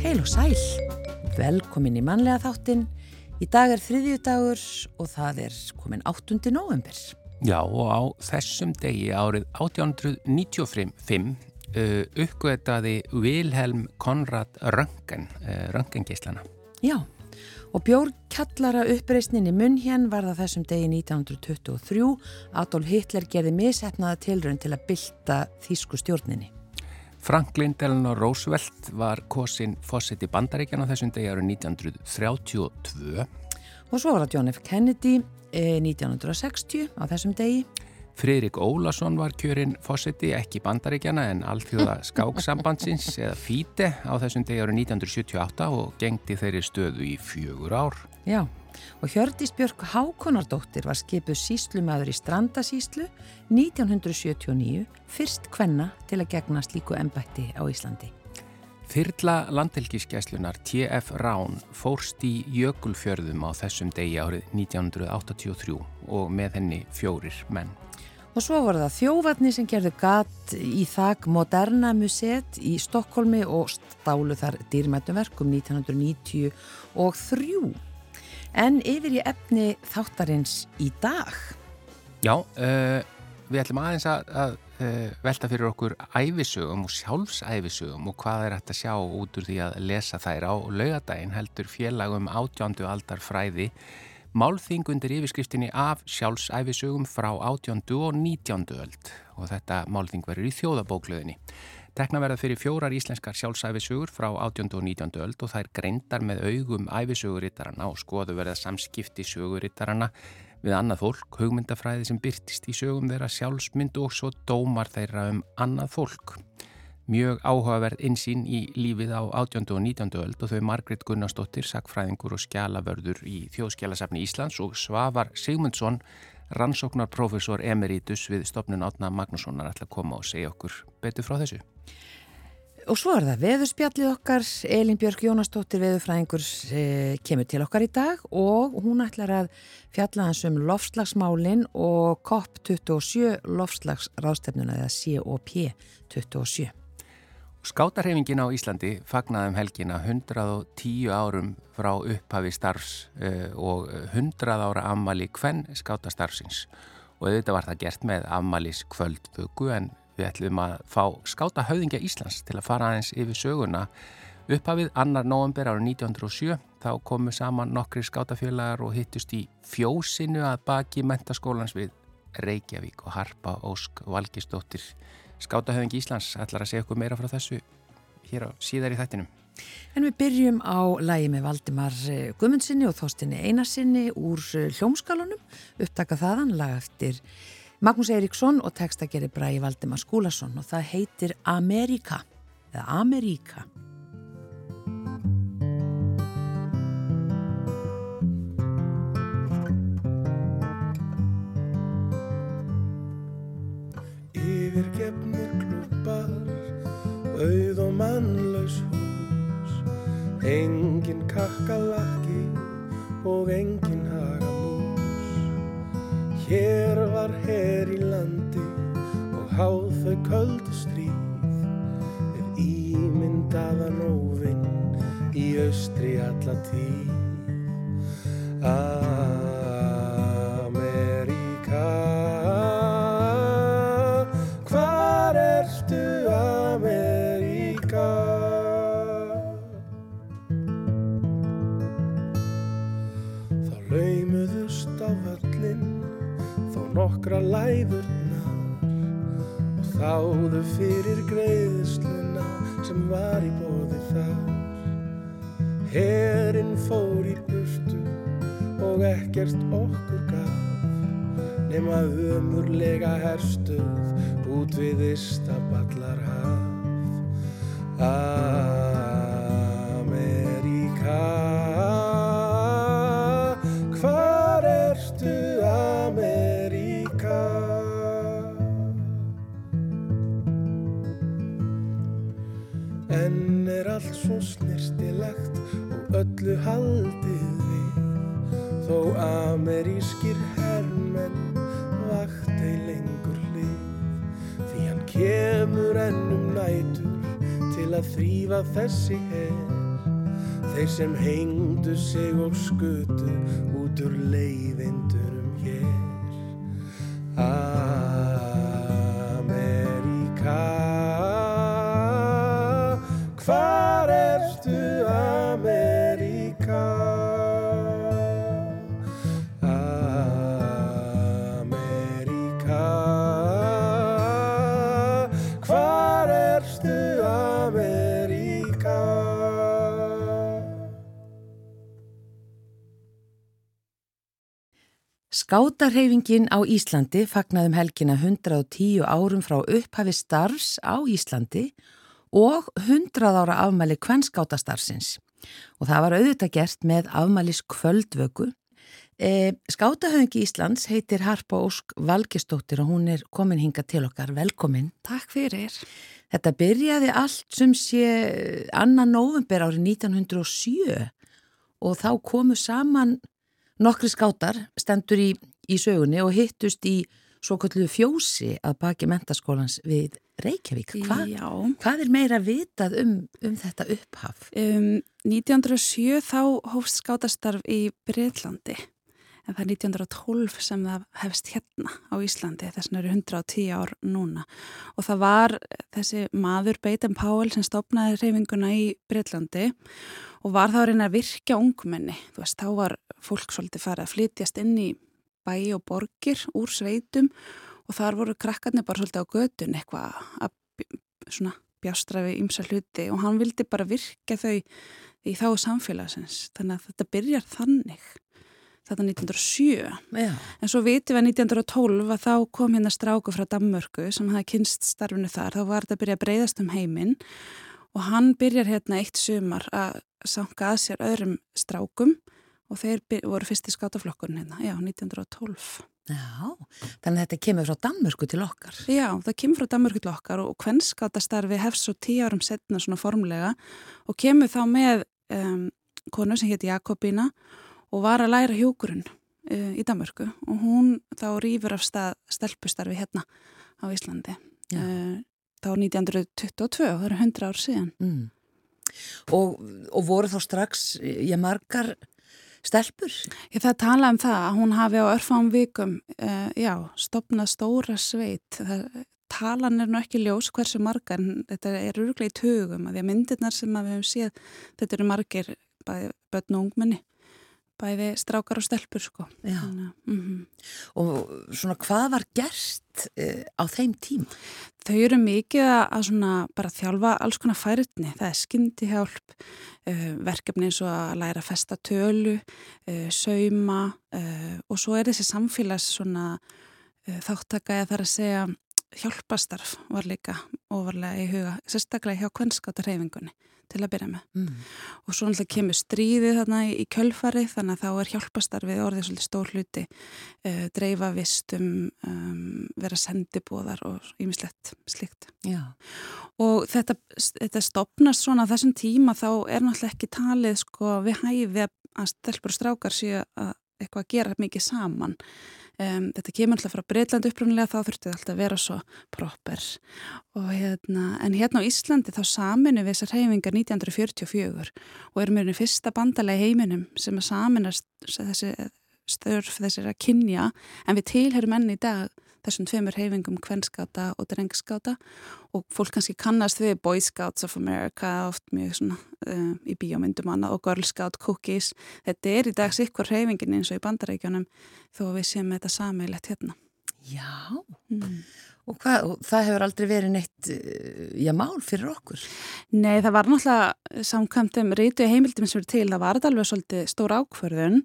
Heil og sæl, velkomin í mannlega þáttin. Í dag er þriðjudagur og það er komin 8. november. Já og á þessum degi árið 1895 uh, uppgötaði Wilhelm Konrad Röntgen, uh, Röntgengeislana. Já, og Bjórn Kallara uppreysnin í munn hérn var það þessum degi 1923. Adolf Hitler gerði mishefnaða tilrönd til að bylta þýsku stjórninni. Franklin Delano Roosevelt var kosin fósitt í bandaríkjana þessum degi árið 1932. Og svo var það John F. Kennedy eh, 1960 á þessum degi. Friðrik Ólason var kjörinn fósitti ekki bandaríkjana en allþjóða skáksambandsins eða FÍTE á þessum degi árið 1978 og gengdi þeirri stöðu í fjögur ár. Já, og Hjördís Björk Hákonardóttir var skipuð síslumæður í Strandasíslu 1979, fyrst kvenna til að gegna slíku embætti á Íslandi. Þyrla landhelgiskeslunar TF Rán fórst í Jökulfjörðum á þessum degi árið 1983 og með henni fjórir menn. Og svo var það þjóvatni sem gerðu gatt í þak Moderna Museet í Stokkólmi og stálu þar dýrmættuverkum 1993. En yfir í efni þáttarins í dag. Já, uh, við ætlum aðeins að, að uh, velta fyrir okkur æfisögum og sjálfsæfisögum og hvað er hægt að sjá út úr því að lesa þær á laugadaginn heldur félagum átjándu aldar fræði málþing undir yfirskriftinni af sjálfsæfisögum frá átjándu og nítjándu öld og þetta málþing verður í þjóðabóklöðinni. Tekna verða fyrir fjórar íslenskar sjálfsæfisugur frá 18. og 19. öld og þær greindar með augum æfisugurittarana og skoðu verða samskipti sögurittarana við annað fólk, hugmyndafræði sem byrtist í sögum þeirra sjálfsmynd og svo dómar þeirra um annað fólk. Mjög áhugaverð insýn í lífið á 18. og 19. öld og þau Margret Gunnarsdóttir, sakfræðingur og skjalavörður í Þjóðskjálasafni Íslands og Svavar Sigmundsson, rannsóknarprofessor emeritus við stopnun Átna Magnússonar ætla að koma og segja okkur betur frá þessu. Og svo er það veðurspjallið okkar, Elin Björk Jónastóttir veðurfræðingur eh, kemur til okkar í dag og hún ætlar að fjalla hans um lofslagsmálin og COP27 lofslagsrástefnuna eða COP27. Skátarhefingin á Íslandi fagnaðum helgina 110 árum frá upphafi starfs uh, og 100 ára ammali hvern skátastarfsins. Og þetta var það gert með ammalis kvöldvöku en við ætlum að fá skátahauðingja Íslands til að fara aðeins yfir söguna. Upphafið annar november árið 1907 þá komu saman nokkri skátafélagar og hittust í fjósinu að baki mentaskólans við Reykjavík og Harpa Ósk Valgistóttir Skátahöfing Íslands ætlar að segja okkur meira frá þessu hér á síðar í þættinum. En við byrjum á lægi með Valdimar eh, Guðmundsinni og Þóstinni Einarsinni úr eh, hljómskalunum, upptaka þaðan, lag eftir Magnús Eiríksson og texta gerir bræði Valdimar Skúlason og það heitir Amerika, eða Ameríka. Engin kakkalakki og engin hagamús. Hér var her í landi og háð þau köldu stríð, við ímyndaðan óvinn í austri alla tíð. Ameríka nokkra læðurnar og þáðu fyrir greiðsluna sem var í bóði þar. Herinn fór í burtu og ekkert okkur gaf nema ömurlega herstuð út við Ístaballar haf. Ameríka, snirtilegt og öllu haldið við. Þó amerískir hermenn vakt ei lengur hlið Því hann kemur ennum nætur til að þrýfa þessi her. Þeir sem hengdu sig og skutu út úr leiðindurum Skátarheyfingin á Íslandi fagnaðum helgina 110 árum frá upphafi starfs á Íslandi og 100 ára afmæli kvennskátastarfsins. Og það var auðvitað gert með afmælis kvöldvöku. E, Skátahöfingi Íslands heitir Harpa Ósk Valgistóttir og hún er komin hinga til okkar. Velkomin. Takk fyrir. Þetta byrjaði allt sem sé annan november árið 1907 og þá komu saman nokkri skátar stendur í, í sögunni og hittust í svo kallu fjósi að baki mentaskólans við Reykjavík. Hva, hvað er meira vitað um, um þetta upphaf? Um, 1907 þá hófst skátastarf í Breitlandi en það er 1912 sem það hefst hérna á Íslandi þess vegna eru 110 ár núna og það var þessi maður Beitan Páel sem stopnaði reyfinguna í Breitlandi og var þá að reyna að virkja ungmenni, þú veist, þá var fólk svolítið farið að flytjast inn í bæi og borgir úr sveitum. Og þar voru krakkarnir bara svolítið á gödun eitthvað að bjástra við ymsa hluti. Og hann vildi bara virka þau í þá samfélagsins. Þannig að þetta byrjar þannig. Þetta 1907 Já, en svo vitum við að 1912 að þá kom hérna stráku frá Danmörku sem hafði kynst starfinu þar, þá var þetta að byrja að breyðast um heiminn og hann byrjar hérna eitt sumar að sanka að sér öðrum strákum og þeir voru fyrst í skátaflokkurinn hérna, já, 1912 já, þannig að þetta kemur frá Danmörku til okkar. Já, það kemur frá Danmörku til okkar og kvennskátastarfi hefst svo tíu árum setna svona formlega og kemur þá með um, konu sem hétt Jakobína og var að læra hjókurinn uh, í Danmörku og hún þá rýfur af stað stelpustarfi hérna á Íslandi. Uh, þá 1922, það eru 100 ár síðan. Mm. Og, og voru þá strax, ég margar stelpur? Ég það tala um það að hún hafi á örfáum vikum, uh, já, stopnað stóra sveit. Það, talan er nú ekki ljós hversu margar, þetta er öruglega í tugum, að því að myndirnar sem að við hefum séð, þetta eru margir, bæði börn og ungmenni, bæði strákar og stelpur, sko. Þannig, að, mhm. Og svona hvað var gerst uh, á þeim tím? Þau eru mikið að, svona bara þjálfa alls konar færitni. Það er skyndihjálp, uh, verkefni eins og að læra festa tölu, uh, sauma og svo er þessi samfélags svona þáttaka eða þar að segja hjálpastarf var líka ofarlega í huga, sérstaklega hjá kvennskáta reyfingunni til að byrja með. Mm. Og svo náttúrulega kemur stríðið þarna í, kjölfari þannig að þá er hjálpastarfið orðið svolítið stór hluti, uh, dreifa vistum, um, vera sendibóðar og ýmislegt slíkt. Já. Og þetta, þetta stopnast svona á þessum tíma þá er náttúrulega ekki talið sko við hæfi að- að stelpur og strákar séu að eitthvað að gera mikið saman. Um, þetta kemur alltaf frá Breitland upprunnilega þá þurfti það alltaf að vera svo proper. Og hérna, en hérna á Íslandi þá saminu við þessar reyfingar 1944 og erum við fyrsta bandalegi heiminum sem að saminast þessi störf þessir að kynja en við tilherum enn í dag þessum tveimur reyfingum kvennskáta og drengskáta. Og fólk kannski kannast við Boy Scouts of America oft mjög svona uh, í bíómyndum annað og Girl Scout Cookies. Þetta er í dag sikkur reyfingin eins og í bandarækjunum þó að við séum þetta sammeilegt hérna. Já, mm. og, hvað, og það hefur aldrei verið neitt, uh, já, mál fyrir okkur. Nei, það var náttúrulega samkvæmdum rítu heimildum sem eru til, það var alveg svolítið stór ákvörðun.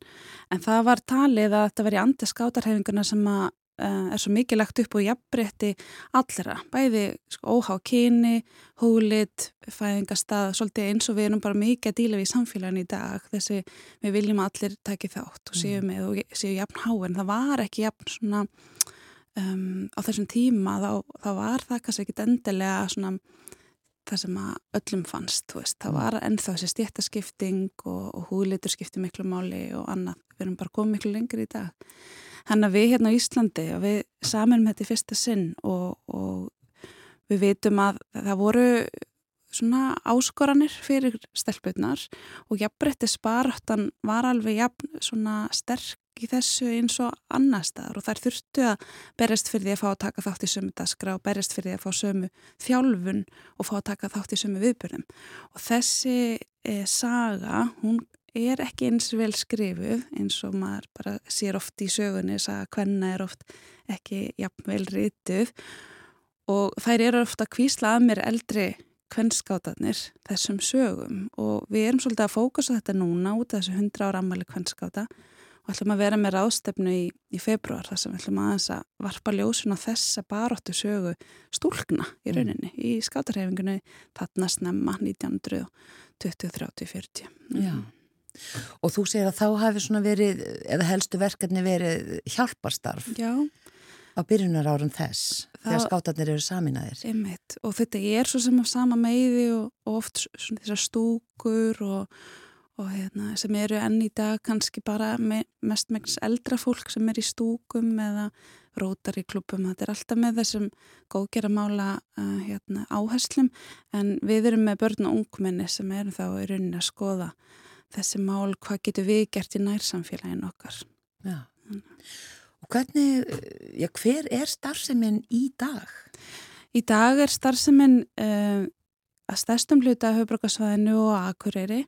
En það var talið að þetta var í andi skátarhefinguna sem að er svo mikið lagt upp og jafnbreytti allra, bæði sko, óhá kyni, húlit, fæðingastað, svolítið eins og við erum bara mikið að díla við í samfélaginu í dag þessi við viljum að allir taki þátt og séu með og séu jafn háin, það var ekki jafn svona um, á þessum tíma þá, þá var það kannski ekki endilega svona það sem að öllum fannst, þú veist, það Mm. var ennþá þessi stjættaskipting og, og húðlitur skipti miklu máli og annað, við erum bara komið miklu lengri í dag. Þannig að við hérna á Íslandi, að við saminum þetta í fyrsta sinn og, og við vitum að það voru svona áskoranir fyrir stelpurnar og jafnbretti sparáttan var alveg jafn svona sterk í þessu eins og annar staðar og þær þurftu að berjast fyrir því að fá að taka þátt í sömu daskra og berjast fyrir því að fá sömu þjálfun og fá að taka þátt í sömu viðbörðum. Og þessi e, saga, hún er ekki eins vel skrifuð eins og maður bara sér oft í sögunni, saga hvenna er oft ekki jafn vel rituð og þær eru ofta að kvísla að mér eldri kvennskátanir þessum sögum og við erum svolítið að fókusa þetta núna út af þessu 100 ára ammali kvennskáta og ætlum að vera með ráðstefnu í, í februar þar sem við ætlum aðeins að varpa ljósun á þessa baróttu sögu stúlkna í rauninni mm. í skátarhefingunni þarna snemma 1920, 30, 40. Já. Og þú segir að þá hafi svona verið, eða helstu verkefni verið hjálparstarf Já, á byrjunar árum þess, Það- þegar skátarnir eru saminaðir. einmitt. Og þetta er svo sem á sama meiði og, og oft svona þessar stúkur og, og hérna, sem eru enn í dag kannski bara me, mest megnis eldra fólk sem er í stúkum eða rótar í klubum. Þetta er alltaf með þessum góðgera mála uh, hérna, áherslum en við erum með börn og ungmenni sem eru þá í rauninni að skoða þessi mál, hvað getur við gert í nærsamfélagin okkar. Já. Og hvernig, já, hver er starfseminn í dag? Í dag er starfseminn uh, að stærstum hluta höfbrukarsvæðinu og akureyri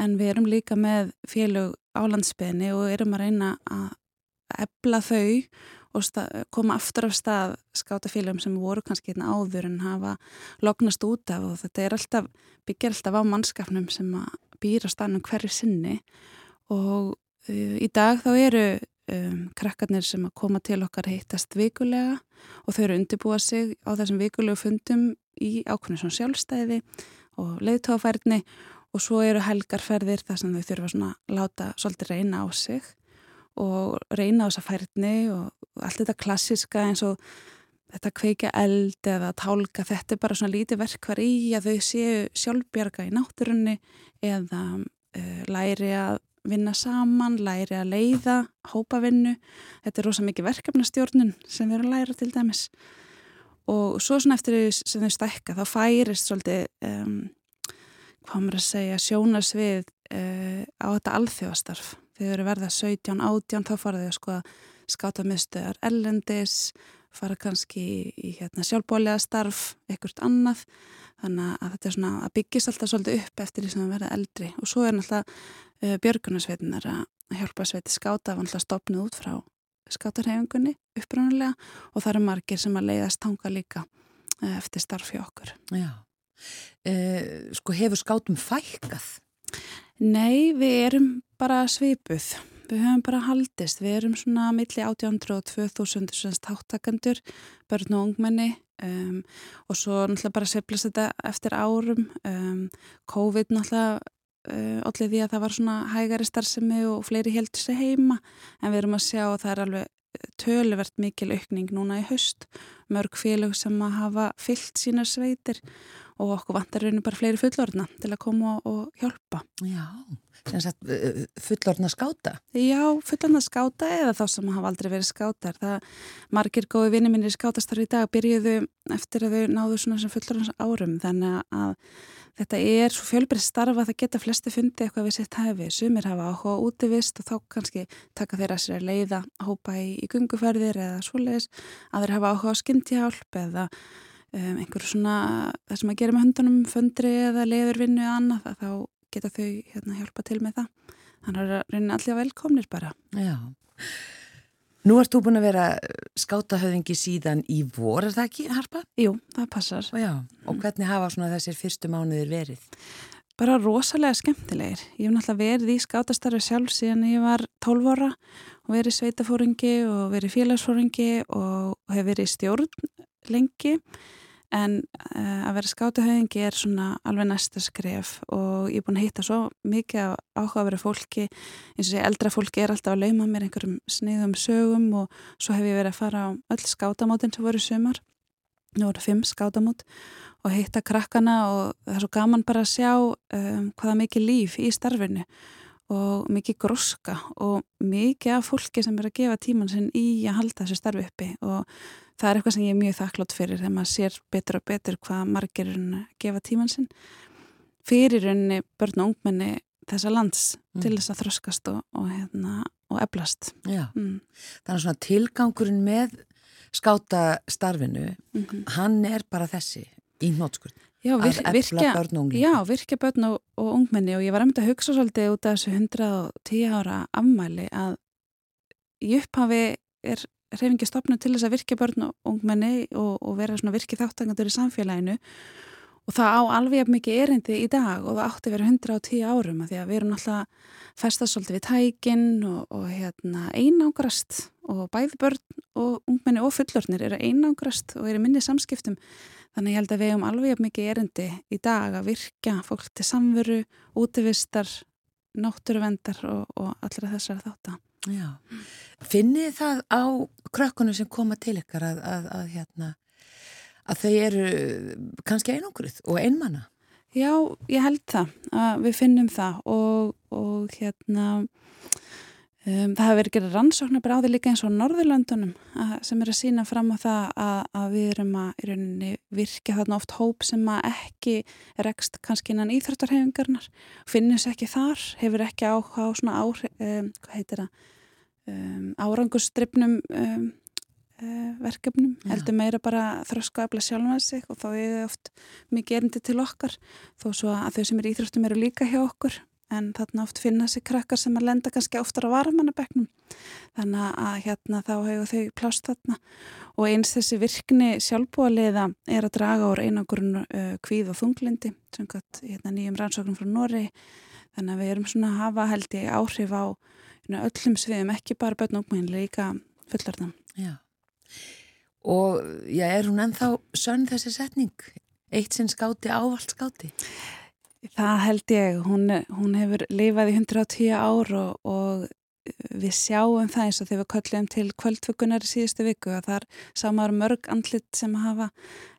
en við erum líka með félög á landsbyðinni og erum að reyna að ebla þau og koma aftur af stað skátafélögum sem voru kannski hérna áður en hafa lognast út af og þetta er alltaf, byggir alltaf á mannskapnum sem að býra stannum hverju sinni. Og uh, í dag þá eru um, krakkarnir sem að koma til okkar hittast vikulega og þau eru undirbúa sig á þessum vikulegu fundum í ákveðinu svona sjálfstæði og leiðtófærni og svo eru helgarferðir þar sem þau þurfa svona láta svolítið reyna á sig og reyna á þessa færni og allt þetta klassiska eins og þetta kveika eld eða tálka, þetta er bara svona lítið verkvar í að þau séu sjálfbjarga í náttúrunni eða uh, læri að vinna saman, læri að leiða hópavinnu, þetta er rosa mikið verkefnastjórnun sem við erum að læra til dæmis. Og svo svona eftir því sem þau stækka þá færist svolítið um, hvað maður að segja sjónarsvið uh, á þetta alþjóðastarf. Þau eru verða 17, 18 þá fara þau að sko skáta miðstöðar ellendis fara kannski í, hérna, sjálfbólega starf, ekkert annað þannig að þetta er svona að byggjast alltaf svolítið upp eftir því sem það verða eldri og svo er náttúrulega uh, björgunarsveitinar að hjálpa sveiti skáta af alltaf stopnið út frá skátarhefingunni upprænulega og það eru margir sem að leiðast tanga líka uh, eftir starf hjá okkur. Já. Uh, sko hefur skátum fælkað? Nei, við erum bara svipuð. Við höfum bara haldist. Við erum svona milli 1800 og 2000 táttakandur, börn og ungmenni um, og svo náttúrulega bara seflast þetta eftir árum. Um, COVID náttúrulega uh, allir því að það var svona hægari starfsemi og fleiri heldur sig heima en við erum að sjá að það er alveg töluvert mikil aukning núna í haust. Mörg félög sem að hafa fyllt sína sveitir og okkur vantar rauninu bara fleiri fullorðna til að koma og hjálpa. Já, sem sagt uh, fullorðna skáta? Já, fullorðna skáta eða þá sem hafa aldrei verið skátar. Það margir góði vinni minni skátastar í dag byrjuðu eftir að þau náðu svona sem fullorðans árum þannig að þetta er svo fjölbreytt starfa að það geta flesti fundið eitthvað við sitt hæfi. Sumir hafa áhuga útivist og þá kannski taka þeirra sér að leiða hópa í, í gunguferðir eða svoleiðis. Aðrir hafa áhuga á skyndihjálp eða um, einhverju svona það sem að gera með hundunum fundri eða leiðurvinnu eða annað þá geta þau hérna, hjálpa til með það. Þannig að raunin allir velkomnir bara. Já. Nú ert þú búin að vera skátahöfðingi síðan í vor, er það ekki, Harpa? Jú, það passar. Og já, og hvernig hafa svona þessir fyrstu mánuðir verið? Bara rosalega skemmtilegir. Ég hef náttúrulega verið í skátastarfi sjálf síðan ég var 12 ára og verið sveitafóringi og verið félagsfóringi og hef verið í stjórn lengi en uh, að vera skátahöfðingi er svona alveg næsta skref og ég er búin að hitta svo mikið áhugaveru fólki. Eins og sé eldra fólki er alltaf að lauma mér einhverjum sniðum sögum og svo hef ég verið að fara á öll skátamótin sem voru sumar. Nú eru fimm skátamút og hitta krakkana og það er svo gaman bara að sjá um, hvaða mikið líf í starfinu og mikið groska og mikið af fólki sem er að gefa tíman sinn í að halda þessu starfi uppi og það er eitthvað sem ég er mjög þakklátt fyrir þegar maður sér betur og betur hvað margir að gefa tíman sinn fyrir unni börn og ungmenni þessa lands mm. til þess að þroskast og, og, hérna, og eblast mm. Þannig að svona tilgangurinn með skáta starfinu mm -hmm. hann er bara þessi í nótskurð Já, vir, virkja, börn já, virkja börn og, og ungmenni og ég var að mynda að hugsa svolítið út af þessu 110 ára afmæli að í upphafi er reyfingi stopnum til þess að virkja börn og ungmenni og, og vera svona virkið þáttangandur í samfélaginu Og það á alveg mikið erindi í dag og það átti vera 110 árum að því að við erum alltaf festast svolítið við tækin og, og hérna, einangrast og bæði börn og ungmenni og fullornir eru einangrast og eru minni samskiptum. Þannig ég held að við hefum alveg mikið erindi í dag að virka fólk til samveru, útivistar, náttúruvendar og, og allra þessar þáttan. Já, finnið það á krökkunum sem koma til ykkar að, að, að hérna að þau eru kannski einangruð og einmanna. Já, ég held það að við finnum það og, og hérna um, það hefur verið gerað rannsóknar bara á því líka eins og Norðurlandunum að, sem er að sína fram á það að, við erum að rauninni, virka þarna oft hóp sem ekki rekst kannski innan íþróttarhefingarnar finnist ekki þar, hefur ekki áhuga á svona áhrif, um, hvað heitir það um, árangusstripnum um, uh, verkefnum, Já. heldur meira bara þrösku afla sjálfan sig og þá er það oft mikið erindi til okkar. Þó svo að þau sem er íþróttum eru líka hjá okkur en þarna oft finna sér krakkar sem að lenda kannski oftar á varamannabeknum. Þannig að hérna þá hefur þau plást þarna. Og eins þessi virkni sjálfbúaliða er að draga úr einangurinn uh, kvíð og þunglindi sem gott hérna, nýjum rannsóknum frá Nóri þannig að við erum svona að hafa held ég áhrif á öllum sviðum, ekki bara börn og ungmenn líka fullorðan. Já og já, er hún ennþá sönn þessi setning? Eitt sinn skáti, ávald skáti? Það held ég, hún, hún hefur lifað í 110 ár og, og við sjáum það eins og þegar við köllum til kvöldvökunar í síðustu viku að þar sá maður mörg andlit sem hafa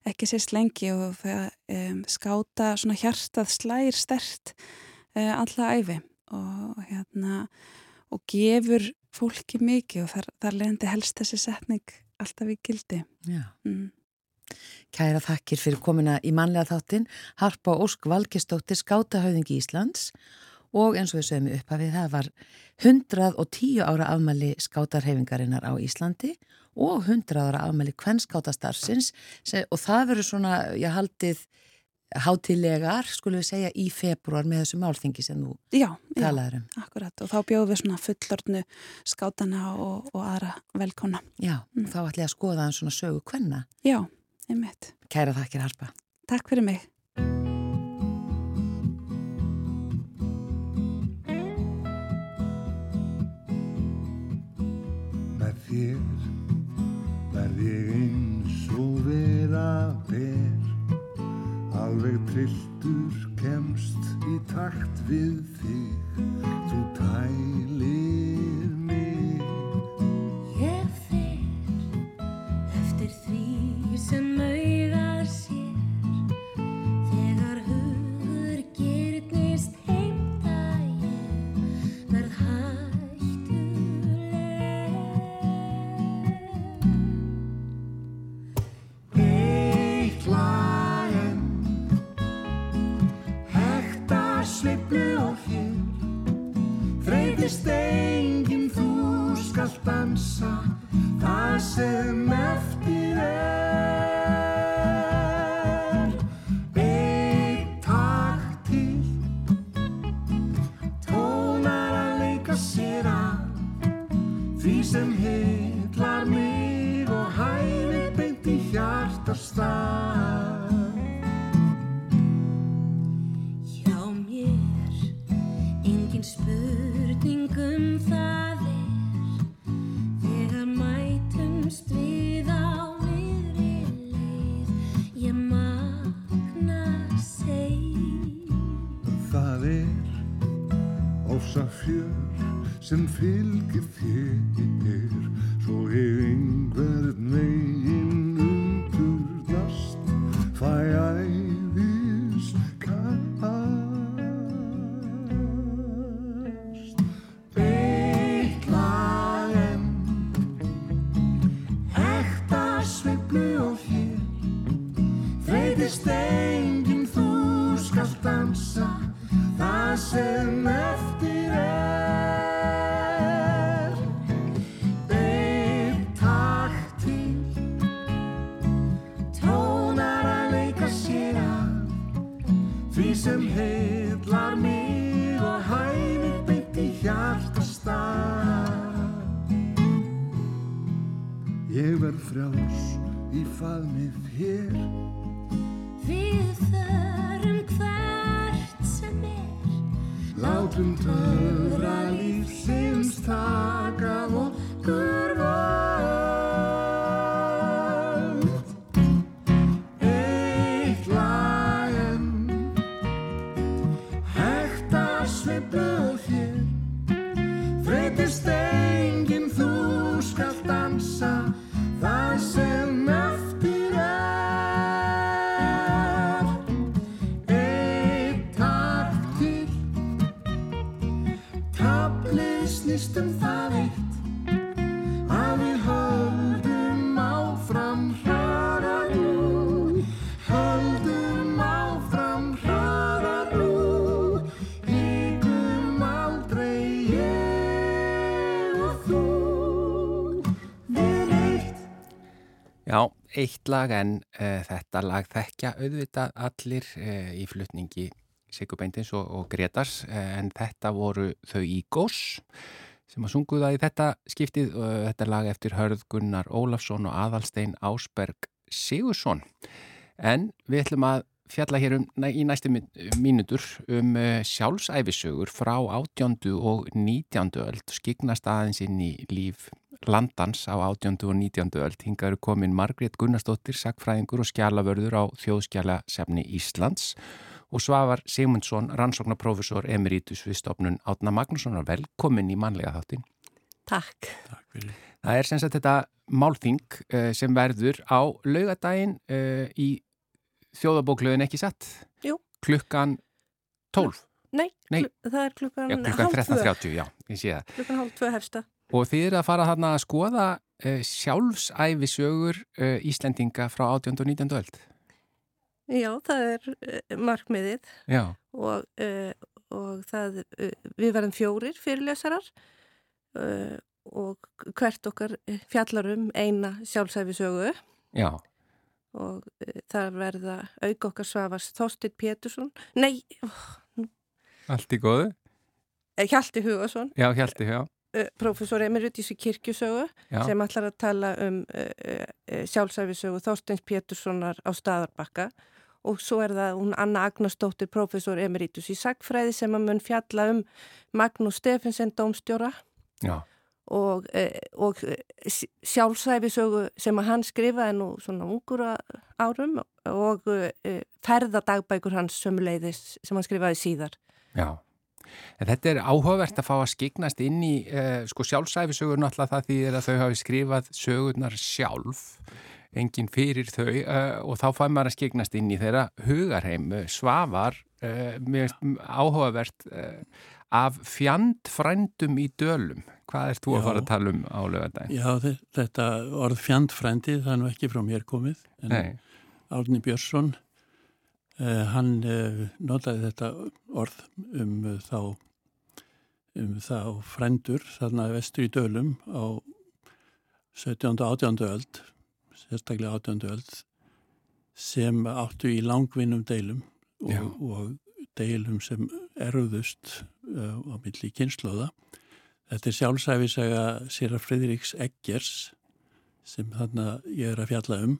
ekki sést lengi og það um, skáta svona hjartað slægir stert uh, alla æfi og hérna og gefur fólki mikið og þar, þar leðandi helst þessi setning alltaf í gildi. Mm. Kæra þakkir fyrir komina í manlega þáttin Harpa Ósk Valkistóttir skátahauðingi Íslands og eins og við sögum upp að við það var 110 ára afmæli skátarhefingarinnar á Íslandi og 100 ára afmæli kvennskátastarfsins og það verður svona, ég haldið hátilegar, skulum við segja, í februar með þessu málþingi sem þú já, talaður um. Já, akkurat og þá bjóðum við svona fullornu skátana og, og aðra velkona. Já, mm. þá ætlum ég að skoða hann svona sögu hvenna. Já, einmitt. Kæra þakkir Harpa. Takk fyrir mig. Með þér trilltur kemst í takt við þig, þú tælir frjáls í faðmið hér Við förum hvert sem er. Látum töfra eitt lag en uh, þetta lag þekkja auðvitað allir uh, í flutningi Sigurbeindins og, og Gretars uh, en þetta voru þau í Gós sem að sungu það í þetta skiptið og þetta lag eftir Hörð Gunnar Ólafsson og Aðalstein Ásberg Sigursson. En við ætlum að fjalla hér um næ- í næstu mínútur um sjálfsæfisögur frá 18. og 19. öld skiknast aðeins inn í líf landans á 18. og 19. öld. Hingað eru komin Margrét Gunnarsdóttir, sakfræðingur og skjalavörður á þjóðskjalasefni Íslands og Svavar Sigmundsson, rannsóknarprofessor emeritus við stofnun Átna Magnússonar. Velkomin í mannlega þáttin. Takk. Það er sem sagt þetta málþing uh, sem verður á laugadaginn uh, í þjóðabóklöðin ekki satt? Jú. Klukkan 12? Nei, Nei. Það er klukkan, klukkan hálf tvö. 13.30, já, ég sé það. Klukkan hálf tvö hefsta. Og þið eru að fara þarna að skoða uh, sjálfsæfisögur uh, Íslendinga frá 18. og 19. öld. Já, það er uh, markmiðið Já, og, og það, við verðum fjórir fyrirlesarar uh, og hvert okkar eh, fjallar um eina sjálfsæfisögu já, og það verða auk okkar svafars Þorstin Pétursson, nei, allt í góðu. eh, Hjalti Hugason, Já, Hjalti, já, professor emeritus í kirkjusögu já, sem ætlar að tala um uh, uh, sjálfsæfisögu Þorsteins Péturssonar á staðarbakka og svo er það hún Anna Agnarsdóttir, professor emeritus í sagfræði sem að mun fjalla um Magnús Stefensen, dómstjóra já, og, og sjálfsæfisögu sem að hann skrifaði nú svona ungur a- árum og ferðadagbækur hans sömuleiðis sem hann skrifaði síðar. já. En þetta er áhugavert að fá að skiknast inn í uh, sko sjálfsæfisögur náttúrulega það því að þau hafi skrifað sögurnar sjálf enginn fyrir þau uh, og þá fær maður að skiknast inn í þeirra hugarheim svafar finnst áhugavert uh, af fjandfrændum í dölum. Hvað ert þú að fara að tala um á lögadaginn? Já, þe- þetta orð fjandfrændi, það er nú ekki frá mér komið, en Nei, Árni Björnsson, hann uh, notaði þetta orð um uh, þá um þá frændur þarna vestur í dölum á 17. og 18. öld, sérstaklega 18. öld, sem áttu í langvinnum deilum og, og deilum sem erðust uh, á milli kynnslóða. Þetta er sjálfsæfisaga Sýra Fridriks Eggers sem þarna ég er að fjalla um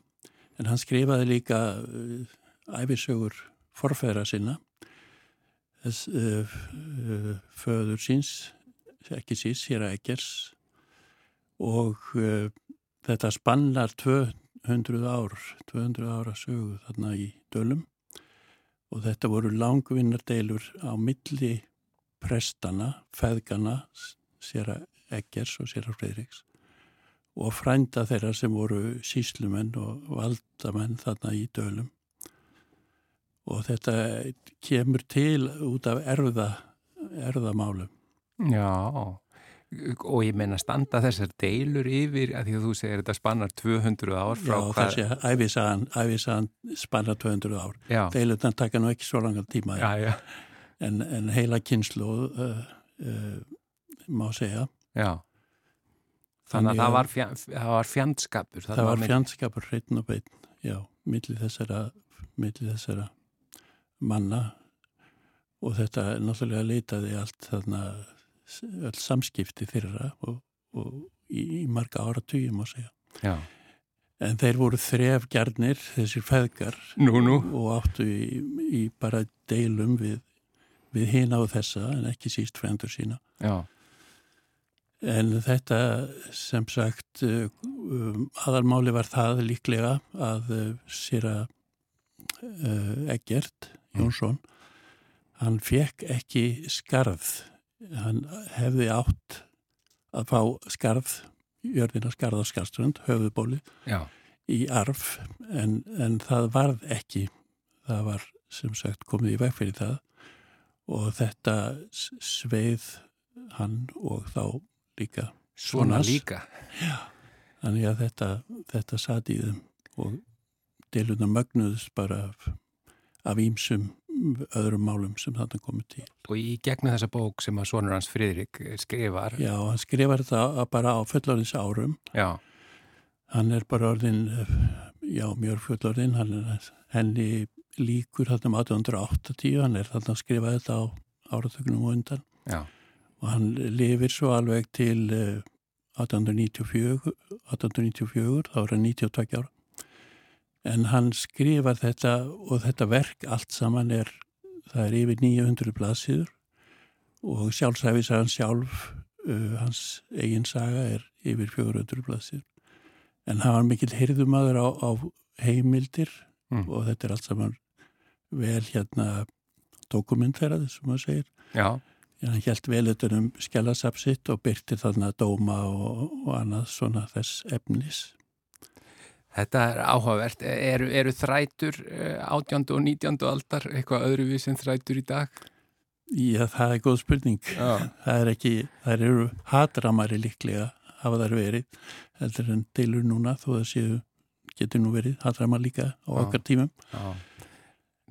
en hann skrifaði líka uh, æfisögur forfæra sinna þess uh, uh, föður síns ekki síns, Sýra Eggers og uh, þetta spannar 200 ár 200 ára sögu þarna í dölum. Og þetta voru langvinnar deilur á milli prestana, feðgana Sýra Eggers og Sýra Fredriks og frænda þeirra sem voru síslumenn og valdamenn þarna í dölum og þetta kemur til út af erða, erðamálum. Já, og ég meina standa þessar deilur yfir að því að þú segir þetta spannar 200 ár frá Já, þessi æfisagan, æfisagan spannar 200 ár. Já. Deilurnar taka nú ekki svo langan tíma Já, já, en, en heila kynslu uh, uh, má segja. já. Þannig að það að- var, fjand, það var fjandskapur. Það var milli- fjandskapur hreitn og beinn, já, milli þessara, milli þessara manna og þetta náttúrulega leitaði allt þarna öll samskipti þeirra og, og í, í marga áratugum má segja. Já, En þeir voru þrefgjarnir, þessir feðgar nú, nú. og áttu í, í bara deilum við, við hina og þessa en ekki síst frendur sína. Já, En þetta sem sagt um, aðalmáli var það líklega að uh, sér að uh, Eggert Jónsson hann fekk ekki skarð hann hefði átt að fá skarð jörðina skarð á skarströnd, höfuðbóli já, í arf en, en það varð ekki það var sem sagt komið í veg fyrir það og þetta sveið hann og þá líka svona Sonars. líka. þannig að þetta, þetta satt í þeim og deiluna mögnuðust bara af, af ímsum öðrum málum sem þarna komið til. Og í gegnum þessa bók sem að sonur hans Friðrik skrifar. Já, hann skrifar þetta bara á fullorðins árum. Já, hann er bara orðin já, mjög fullorðin hann er henni líkur þarna um 1880 hann er þarna að skrifa þetta á áratögnum og undan. Já, og hann lifir svo alveg til eh, 1894 1894, þá er hann 92 ára en hann skrifar þetta og þetta verk allt saman er það er yfir 900 blaðsíður og sjálfsæfisagan sjálf uh, hans eigin saga er yfir 400 blaðsíður en hann var mikill heyrðumadur á, á heimildir Mm. og þetta er allt saman vel hérna dokumentverað, sem maður segir já, Já, hann held vel utan um skjálasapsitt og byrti þarna dóma og, og annað svona þess efnis. Þetta er áhugavert. Eru, eru þrætur eh, 18. og 19. aldar eitthvað öðruvís en þrætur í dag? Já, það er góð spurning. Já. Það er ekki, það eru hatramari líklega hafa þær verið, heldur en deilur núna þó það séu, getur nú verið hatramar líka á Já. okkar tímum. Já.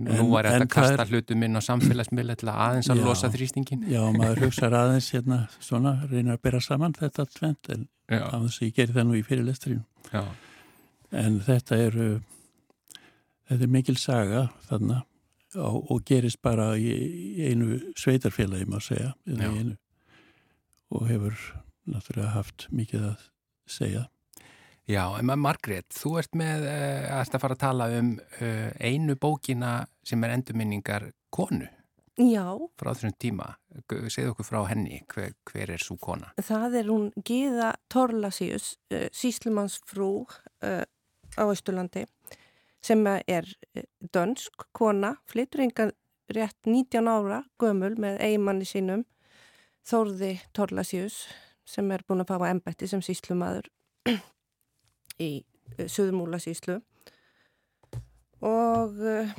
Nú var þetta að kasta er- hlutum inn á samfélagsmiðla til að aðeins að Já. losa þrýstingin. Já, maður hugsaður aðeins hérna svona, reynir að bera saman þetta tvent en á þess að ég geri það nú í fyrirlestrinu. já, En þetta eru, þetta er mikil saga þarna og, og gerist bara í, í einu sveitarfélagi, má segja, einu og hefur náttúrulega haft mikið að segja. já. En maður Margrét, þú ert með, uh, ert að fara að tala um uh, einu bókina sem er endurminningar konu Já, frá þessum tíma. Segðu okkur frá henni, hver, hver er svo kona? það er hún Gíða Torlasíus, uh, síslumannsfrú uh, á Östurlandi sem er uh, dönsk kona, flytur engan rétt 19 ára gömul með eigimanni sínum Þórði Torlasíus sem er búin að fá embætti sem síslumadur í uh, Suðmúla síslu og uh,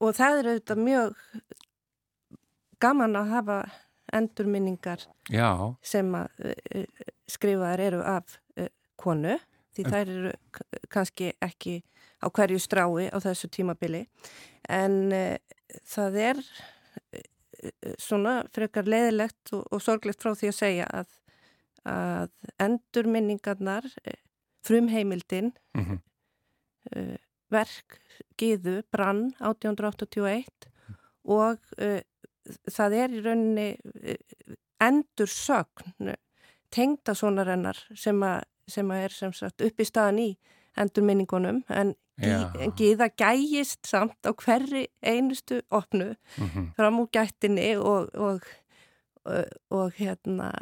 og það er auðvitað mjög gaman að hafa endurminningar Já, sem að skrifaðar eru af konu því þær eru kannski ekki á hverju strái á þessu tímabili. En uh, það er uh, svona frekar leiðilegt og, og sorglegt frá því að segja að, að endurminningarnar uh, frumheimildin mm uh, verk Gíðu brann 1881 og það er í rauninni uh, endursögn tengdasonarennar sem, a, sem að er sem sagt upp í staðan í endurminningunum en Gíða gægist samt á hverri einustu opnu -hmm. fram úr gættinni og, og, og, og hérna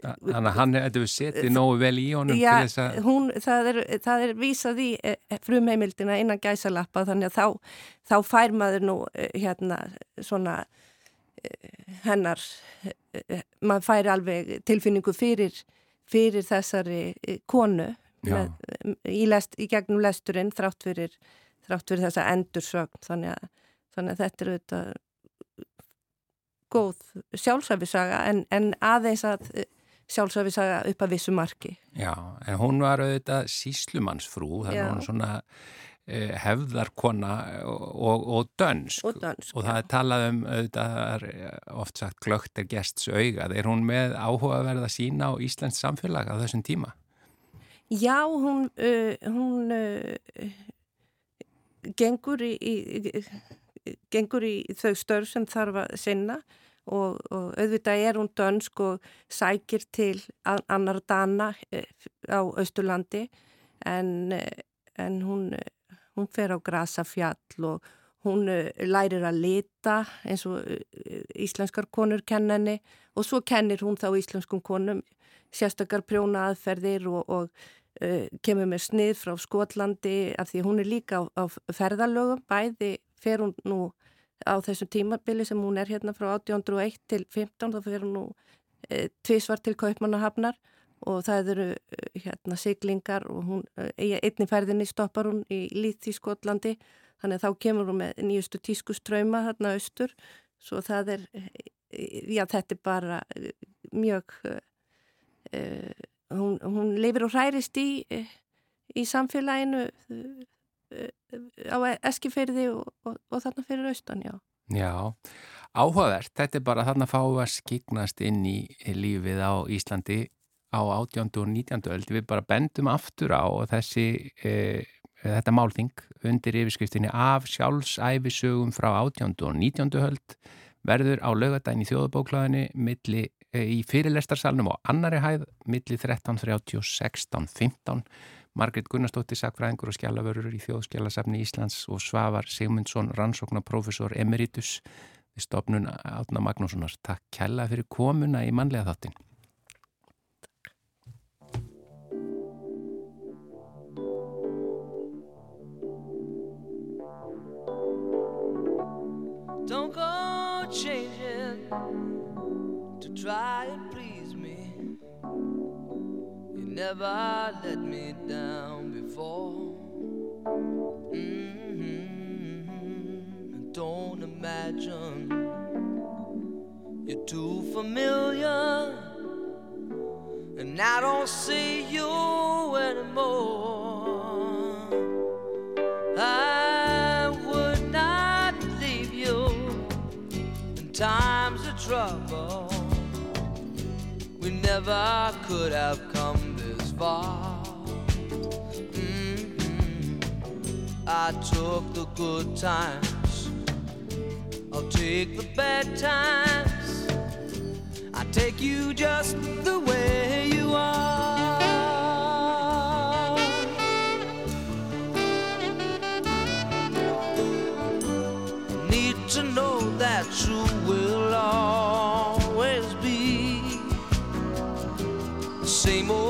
Þannig að hann hefði setið nógu vel í honum Já, að... hún, það, er, það er vísað í eh, frumheimildina innan gæsalappa þannig að þá, þá fær maður nú eh, hérna svona eh, hennar eh, maður fær alveg tilfinningu fyrir, fyrir þessari eh, konu með, í, lest, í gegnum lesturinn þrátt fyrir, þrátt fyrir þessa endursögn þannig þannig að þetta er auðvitað góð sjálfsæfisaga en, en aðeins að sjálfsæfisaga upp að vissu marki. Já, en hún var auðvitað síslumannsfrú, þannig Já. að hún er svona eh, hefðarkona og, og dönsk. Og dönsk, Og það er talað um auðvitað, eh, oft sagt glögt er gests augað. Er hún með áhugaverð að sína á Íslands samfélag á þessum tíma? Já, hún, uh, hún uh, gengur, í, í, gengur í þau störf sem þarf að sinna og, og auðvitað er hún dönsk og sækir til an- annar dana á Östurlandi en, en hún, hún fer á grasafjall og hún uh, lærir að lita eins og uh, íslenskar konur kenna henni. Og svo kennir hún þá íslenskum konum sérstakar prjóna aðferðir og, og uh, kemur með snið frá Skotlandi af því hún er líka á, á ferðalögum. Bæði fer hún nú á þessum tímabili sem hún er hérna frá 1801 til 15 þá fer hún nú uh, tvísvar til Kaupmannahafnar og það eru uh, hérna siglingar og hún, í einni ferðinni stoppar hún í Líth í Skotlandi þannig að þá kemur hún með nýjustu tískuströyma hérna austur svo það er, uh, já þetta er bara mjög uh, hún, hún lifir og hærist í, í samfélaginu á eskifyrði og, og, og þarna fyrir austan, já. Já, áhugavert. Þetta er bara þarna að fá að skiknast inn í lífið á Íslandi á 18. og 19. öld. Við bara bendum aftur á þessi, e, þetta málþing undir yfirskriftinni af sjálfsæfisögum frá 18. og 19. öld verður á laugadaginn í þjóðabóklaðinni milli, e, í fyrirlestarsalnum og annari hæð milli 13.30 og 16.15 Margrét Gunnarsdóttir, sakfræðingur og skjálavörur í þjóðskjálasafni Íslands og Svavar Sigmundsson, rannsóknarprofessor Emeritus við stopnun Átna Magnússonar. Takk kella fyrir komuna í mannlega þáttin. Never let me down before. Mm-hmm. Don't imagine you're too familiar, and I don't see you anymore. I would not leave you in times of trouble. We never could have far. Mhm. I took the good times, I'll take the bad times. I take you just the way you are. Need to know that you will always be the same old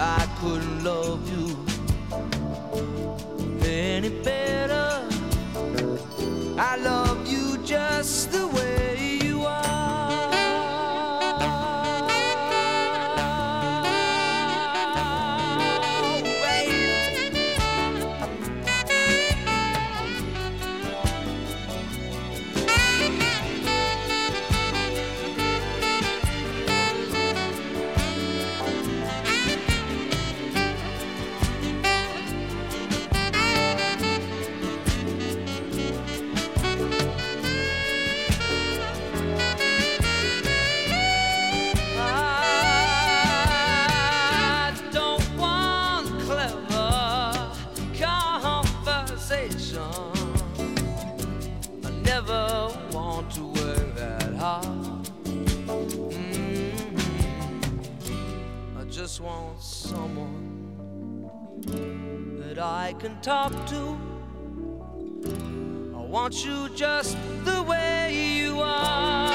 I couldn't love you any better. I love you just the way can talk to. I want you just the way you are.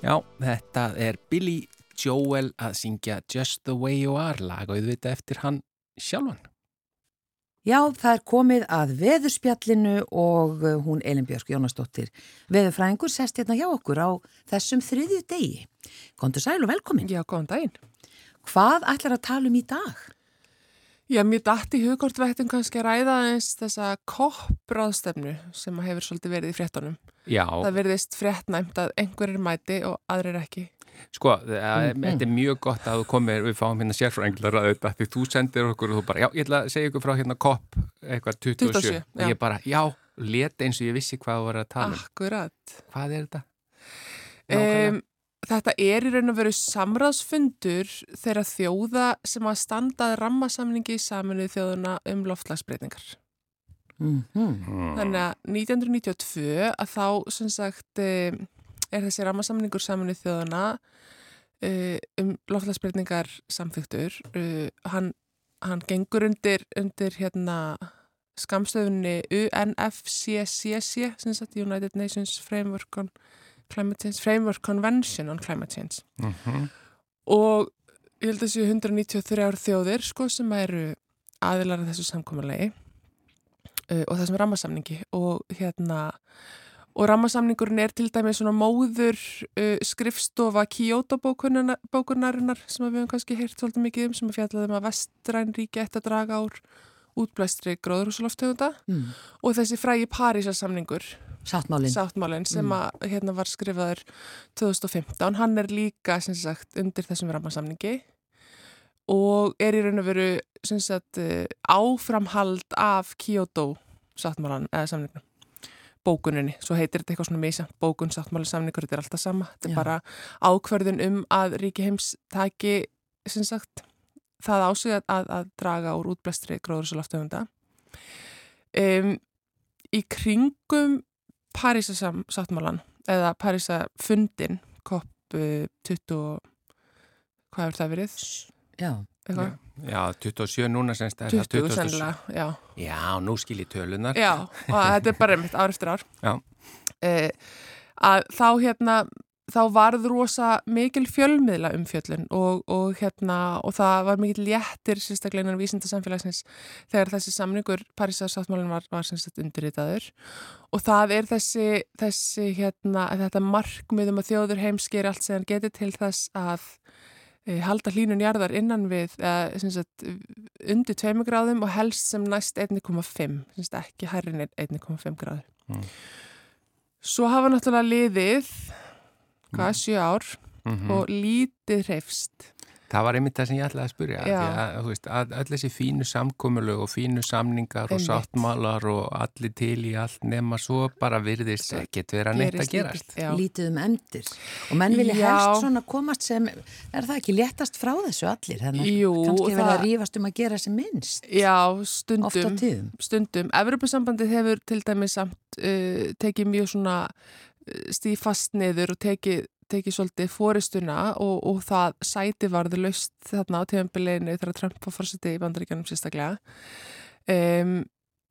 Já, þetta er Billy Joel að syngja Just the Way You Are lag og auðvitað eftir hann sjálfan. Já, það er komið að veðurspjallinu og uh, hún Elin Björk Jónasdóttir veðurfræðingur sest hérna hjá okkur á þessum þriðju degi. Kondur sæl og velkomin. Já, góðan daginn. Hvað ætlar að tala um í dag? Já, mér dætti hugkortvættum kannski að ræða eins þessa koppráðstefnu sem hefur svolítið verið í fréttunum. Já, Það verðist fréttnæmt að einhverjir mæti og aðrir ekki. Sko, mm, þetta er mjög gott að þú komir, við fáum hérna sérfrænglar að þetta, því þú sendir okkur og þú bara, já, ég ætla að segja ykkur frá hérna kopp, eitthvað 27, 27, og ég bara, já, let eins og ég vissi hvað þú var að tala um. Akkurat. Hvað er þetta? Um, þetta er í raun og veru samráðsfundur þeirra þjóða sem að standað rammasamningi saminuð þjóðuna um loftlagsbreytingar. Mm Mm. Þannig að 1992 að þá sem sagt eh, er þessi rammasamningur saminuð þjóðuna eh, um loftlagsbreytingar samþyktur. Eh, Hann, hann gengur undir, undir hérna skamstöfunni UNFCCC, sem sagt United Nations Framework on Climate Change, Framework Convention on Climate Change. Mhm. Og ég held að þessu 193 þjóðir sko sem eru aðilar að þessu samkommulegi uh, og þessum rammasamningi og hérna og rammasamningurinn er til dæmis svona móður uh, skrifstofa Kyoto bókunar, bókunarinnar sem við höfum kannski heyrt svolítið mikið um sem að fjallaðum að vestræn ríki eftir að draga úr útblæstri gróðurhúsuloftegunda Mm. og þessi frægi Parísasamningur Sáttmálinn. sáttmálinn sem Mm. að hérna var skrifaður 2015, hann er líka sagt undir þessum rammasamningi og er í raun og veru sagt eh, áframhald af Kyoto sáttmálan eða samningnum bókuninni, svo heitir þetta eitthvað svona misa bókun, sáttmáli, samningur, þetta er alltaf sama þetta er Já. bara ákverðin um að ríki heims taki sem sagt það ásig að, að, draga úr útblæstri gróðursalaftöfunda um, í kringum Parísa sáttmálan eða Parísa fundin COP uh, 20 og- hvað er það verið? Já. Eitthvað? Já, 27 núna semst er 20 það 27. sennilega, já. Já, nú skil ég tölunar. Já, og þetta er bara einmitt ár eftir ár. Já. Eh, að þá hérna, þá varð rosa mikil fjölmiðla um fjöllun og, og hérna, og það var mikil léttir sérstaklega innan vísindasamfélagsins þegar þessi samningur Parísarsáttmálinn var, var semst undirritaður og það er þessi, þessi hérna, þetta markmið um að þjóður heims geri allt sem hann geti til þess að halda hlínun jarðar innan við sem sagt, undir 2 gráðum og helst sem næst 1,5 sem sagt, ekki hærrin 1,5 gráður Mm. svo hafa náttúrulega liðið hvað, sjö ár Mhm. og lítið hreifst Það var einmitt það sem ég ætlaði að spyrja að, veist, að öll þessi fínu samkomulög og fínu samningar og sáttmálar og allir til í allt nema svo bara virðist ekkert vera neitt að gerast. lítið, um emdir. Og menn vilja Já. helst svona komast sem, er það ekki léttast frá þessu allir? Þannig Jú, kannski það- að rífast um að gera sem minnst. Já, stundum, stundum. Evropasambandið hefur til dæmis samt uh, tekið mjög svona uh, stífast niður og tekið tekið svolítið fóristuna og, og það sæti varði laust þarna á tíðanbileginu þegar Trump var fórseti í bandaríkjanum sérstaklega. Um,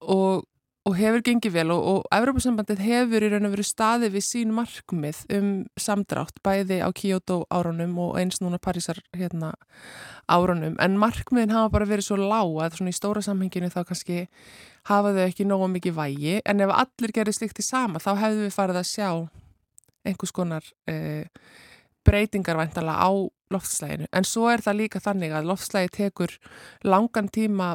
og, og hefur gengið vel og, og Evropasambandið hefur í raun og veru staðið við sín markmið um samdrátt bæði á Kyoto árunum og eins núna Parísar hérna árunum. En markmiðin hafa bara verið svo lág að svona í stóra samhenginu þá kannski hafa þau ekki nógu mikið vægi. En ef allir gerir slikt í sama þá hefðu við farið að sjá einhvers konar uh, breytingar væntanlega á loftslæginu en svo er það líka þannig að loftslægi tekur langan tíma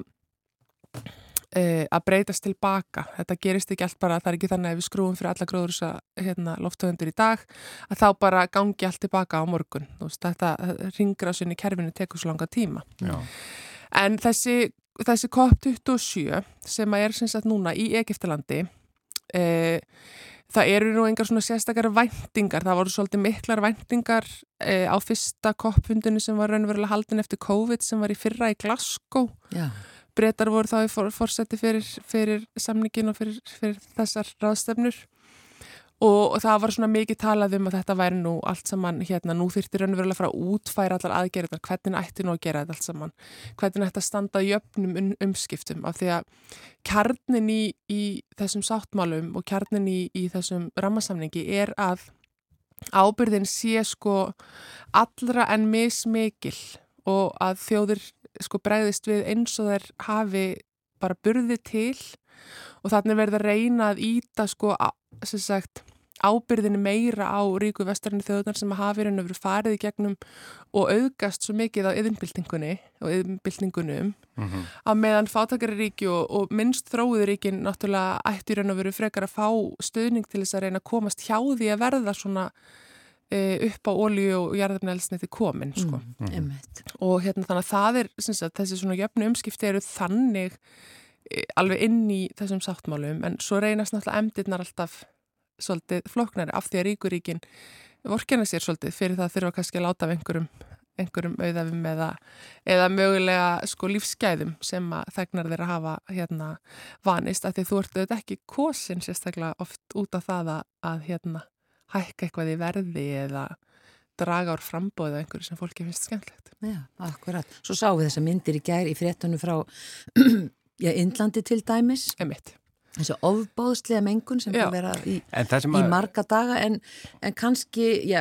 uh, að breytast tilbaka. Þetta gerist ekki allt bara, það er ekki þannig að við skrúum fyrir alla gróður þess að hérna, loftöfundur í dag að þá bara gangi allt tilbaka á morgun. Veist, þetta ringrásun í kerfinu tekur svo langa tíma. Já. En þessi, þessi COP27 sem að er sem sagt núna í Egiptalandi e, það eru nú engar svona sérstakar væntingar, það voru svolítið miklar væntingar e, á fyrsta koppfundinu sem var raunverulega haldin eftir COVID sem var í fyrra í Glasgow. Já, breytar voru þá í fórseti fyrir, fyrir samningin og fyrir, fyrir þessar ráðstefnur og, það var svona mikið talað um að þetta væri nú allt saman hérna, nú þyrfti raunverulega fara að útfæra allar aðgerðar, hvernig ætti nú að gera þetta allt saman, hvernig ætti að standa í jöfnum um, umskiptum? Af því að kjarnin í, í þessum sáttmálum og kjarnin í, í þessum rammasamningi er að ábyrðin sé sko allra en mismikil og að þjóðir sko bregðist við eins og þær hafi bara burði til. Og þannig verður að reyna að íta sko sem sagt ábyrðinu meira á ríku vestarinu þjóðunar sem hafi raun og verið farið í gegnum og auðgast svo mikið á yðinbyltingunni og yðinbyltingunum Mhm. að meðan fátakari ríki og, og minnst þróuðu ríkin náttúrulega ættu í raun og veru frekar að fá stuðning til þess að reyna að komast hjá því að verða svona e, upp á ólíu og jarðarnælsniti komin sko. mm, einmitt. og hérna þannig að það er sem sagt, þessi svona jöfnu umskipti eru þannig alveg inn í þessum sáttmálum en svo reynast náttúrulega emdirnar alltaf svolítið flóknari af því að ríkuríkin vorkina sér svolítið fyrir það þurfa kannski að láta af einhverjum einhverjum auðafum eða, eða mögulega sko lífsgæðum sem að þegnar þeirra hafa hérna vanist að því þú ert auðvitað ekki kosin sérstaklega oft út af það að, hérna hækka eitthvað í verði eða draga úr frambóðu einhverju sem fólki finnst skemmtlegt. Já, akkurat. Svo sáum við þessa myndir í gær í fréttunum frá já, Indlandi til dæmis. Emitt. Þessi ofbáðslega mengun sem Já. að vera í, í marga daga en, en kannski já,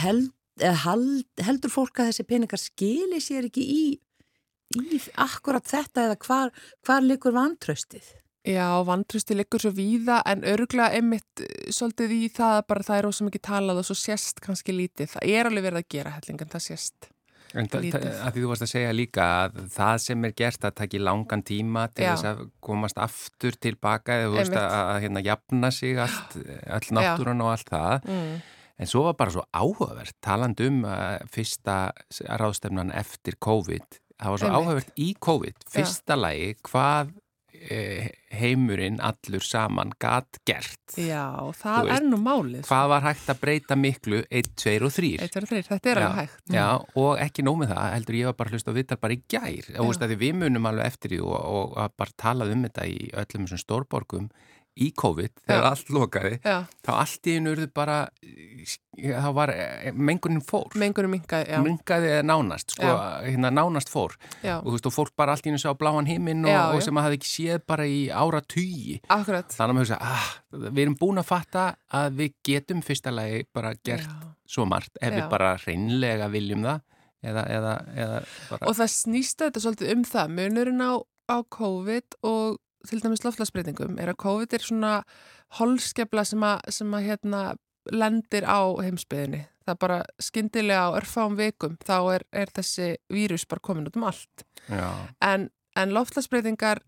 held, hald, heldur fólk að þessi peningar skili sér ekki í, í akkurat þetta eða hvar, hvar likur vantraustið? Já, vantrösti liggur svo víða en örgulega einmitt eh, svolítið í það að bara það er ósum ekki talað og svo sést kannski lítið. Það er alveg verið að gera hellingan, það sést. En það, því þú varst að segja líka að það sem er gert að taki langan tíma til Já. þess að komast aftur tilbaka eða þú veist að, að hérna jafna sig allt, all náttúran og allt það. Mm. En svo var bara svo áhugavert taland um uh, fyrsta ráðstefnan eftir COVID. Það var svo áhugavert í COVID. Fyrsta lagi hvað heimurinn allur saman gat gert. Já, það veist, er nú málið. sko. Hvað var hægt að breyta miklu 1, 2 og 3? Eitt verður þrýr, þetta er alveg hægt. Já, og ekki nóg með það, heldur ég var bara hlust á viðtal bara í gær. Og veist við munum alveg eftir því og, og að bara talað um þetta í öllum þessum stórborgum í COVID, þegar Já. allt lokaði, Já, þá allt í einu urðu bara, þá var eh, mengunin fór. mengurum minkaði, já. Mingaði nánast, sko, hérna nánast fór. Og þú veist, og fólk bara allt í einu sá bláan himinn og, og sem að hafði ekki séð bara í ára tugi. akkurat. Þannig að maður hugsa, ah, við erum búin að fatta að við getum fyrsta lagi bara gert svo margt ef við bara reynlega viljum það eða, eða, eða bara Og það snýst þetta svolítið um það. Munurinn á, á COVID og til dæmis loftlagsbreytingum er að COVID er svona holskefla sem að, sem að hérna, lendir á heimsbyðinni. Það er bara skyndilega á örfáum vikum þá er, er þessi vírus bara komin út um allt. já, En, en loftlagsbreytingar,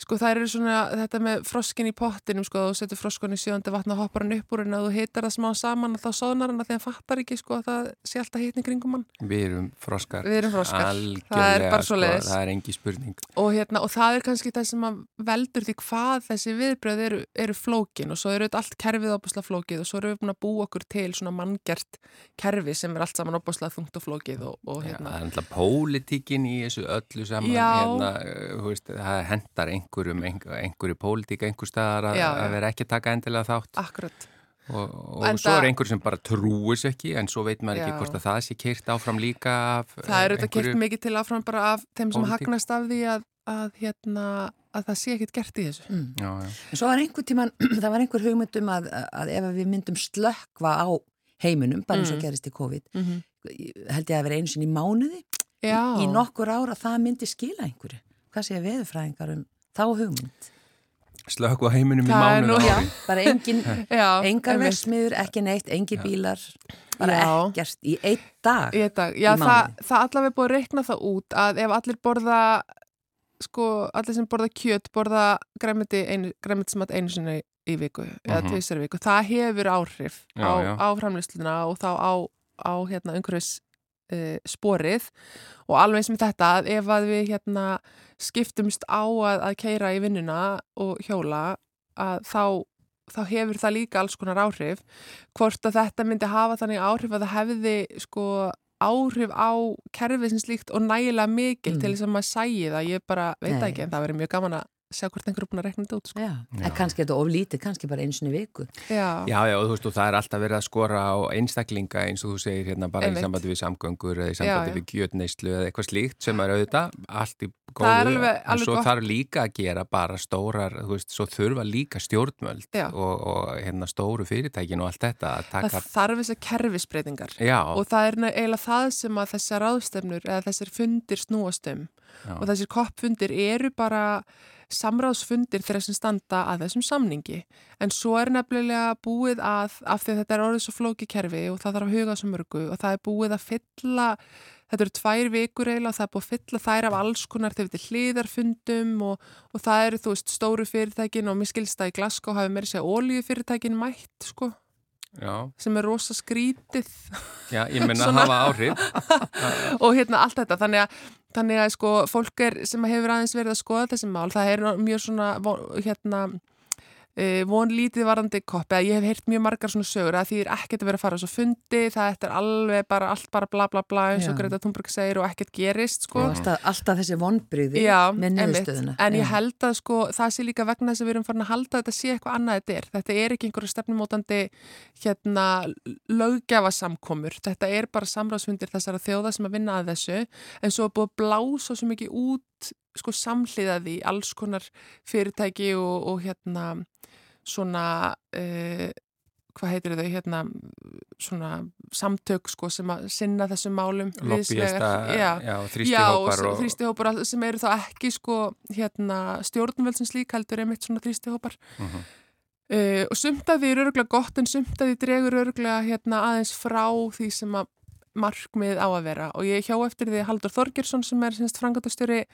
sko það eru svona þetta með froskin í pottinum, sko þú setur froskun í sjöndi vatna og hoppar hann upp úr en að þú hitar það smá saman og þá sóðnar hann að því hann fattar ekki sko að það sé alltaf hitni kringum hann. við erum froskar Við erum froskar. Það er bara sko, er engi spurning Og, hérna, og það er kannski það sem að veldur því hvað þessi viðbröð eru, eru flókin og svo eru allt kerfið opaslega flókið og svo erum við búin að búa okkur til svona manngert kerfi sem er allt saman opaslega þungt og flókið og, og hérna. það er alltaf pólitíkin í þessu öllu saman Já. hérna, hendar einhverjum einhver, einhverju pólitík einhver staðar að, að vera ekki að taka endilega þátt Akkurat. og, og En svo er einhver sem bara trúis ekki en svo veit maður ekki Já. hvort að það sé keirt áfram líka af Það er eh, auðvitað kert mikið til áfram bara af þeim sem Pólitík. hagnast af því að, að, hérna, að það sé ekkit gert í þessu. Mm. Já, já. En svo var einhver tíman, það var einhver hugmynd um að, að ef við myndum slökkva á heiminum, bara eins og Mm. gerist í COVID, Mm -hmm. held ég að vera einu sinni í mánuði, Já. í nokkur ára það myndi skila einhverju. Hvað sé veðurfræðingar um þá hugmynd? slökku á heiminum í Það er mánuð nú- Já, bara engin, engar versmiður, ekki neitt, engin Já. bílar, bara Já. ekkert í einn dag. Í dag, já, í það, það allavega er búið að reikna það út að ef allir borða, sko, allir sem borða kjöt, borða græmitismat einu sinni í viku, eða Mhm. tvisar í viku, það hefur áhrif Já, á, já. á framlýsluna og þá á, á hérna, umhverfis uh, sporið og alveg með þetta að ef að við hérna skiptumst á að, að keira í vinnuna og hjóla að þá, þá hefur það líka alls konar áhrif hvort að þetta myndi hafa þannig áhrif að það hefði sko áhrif á kerfið sem slíkt og nægilega mikil Mm. til þess að maður sægi það, ég bara veit Nei. ekki en það verður mjög gaman að sjá hvort einhver er búin að rekna þetta út sko. En kannski er þetta oflítið, kannski bara einu sinni í viku. Já, Já, já, og þú veist, og það er alltaf verið að skora á einstaklinga eins og þú segir hérna bara Einmitt. í sambandi við samgöngur eða í sambandi já. við gjötneyslu eða eitthvað slíkt sem er auðvitað allt í góðu. Það er alveg- en alveg svo gott. þarf líka að gera bara stórar, þú veist, svo þurfa líka stjórnmöld og, og hérna stóru fyrirtækin og allt þetta að það taka... þarf þess að kerfisbreytingar og það er eiginlega það sem að þessar ráðstefnur eða þessir fundir snúast um Já. og þessir koppfundir eru bara samráðsfundir þeirra sem standa að þessum samningi. En svo er nefnilega búið að af því að þetta er orðið svo flóki kerfi og það þarf að huga svo mörgu og það er búið að fylla þetta eru tvær vikur eiginlega og það er búið að fylla þær af alls konar þegar þetta er hliðarfundum og, og það eru þú veist stóru fyrirtækin og mér skilst að í Glasgow hafi meiri segja ólíu fyrirtækin mætt sko já, sem er rosa skrítið já, ég menna að hafa áhrif. og hérna allt þetta þannig að, þannig að sko fólk er sem hefur aðeins verið að skoða þessi mál það er mjög svona von- hérna von lítið varandi koppi að ég hef heyrt mjög margar svona sögur að því er ekkert að vera að fara á svo fundi það er alveg bara allt bara bla bla bla eins og Já. Greta Thunberg segir og ekkert gerist sko Og alltaf, alltaf þessi vonbrigði Já, með einmitt. niðurstöðuna. En ég Já. held að sko það sé líka vegna þess að við erum farin að halda þetta sé eitthvað annað þetta er. Þetta er ekki einhverju stefnumótandi hérna löggjafasamkomur. Þetta er bara samráðsfundir þessara þjóða sem að vinna að þessu en svo búið að blása svo mikið út sko samhliðaði alls konar fyrirtæki og, og hérna svona uh, hvað heitir þau hérna svona samtök sko sem að sinna þessum málum Lobbyista, já, þrýstihópar og og... þrýstihópar sem eru þá ekki sko hérna stjórnvöldsins lík heldur einmitt svona þrýstihópar. Uh, og sumt að því er öruglega gott en sumt að því dregur öruglega hérna aðeins frá því sem að markmið á að vera. Og ég hjá eftir því Haldur Þorgjursson sem er semst frangatastjóri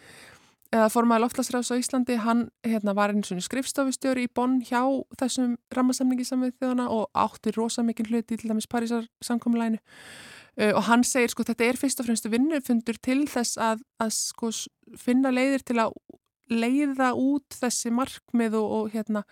eða formaði loftlasræðs á Íslandi hann hérna, var eins og skrifstofustjóri í Bonn hjá þessum rammasemningi samið þjóðana og átti rosa mikið hluti til dæmis Parísar samkomulæinu uh, og hann segir sko þetta er fyrst og fremst vinnufundur til þess að, að sko finna leiðir til að leiða út þessi markmið og, og hérna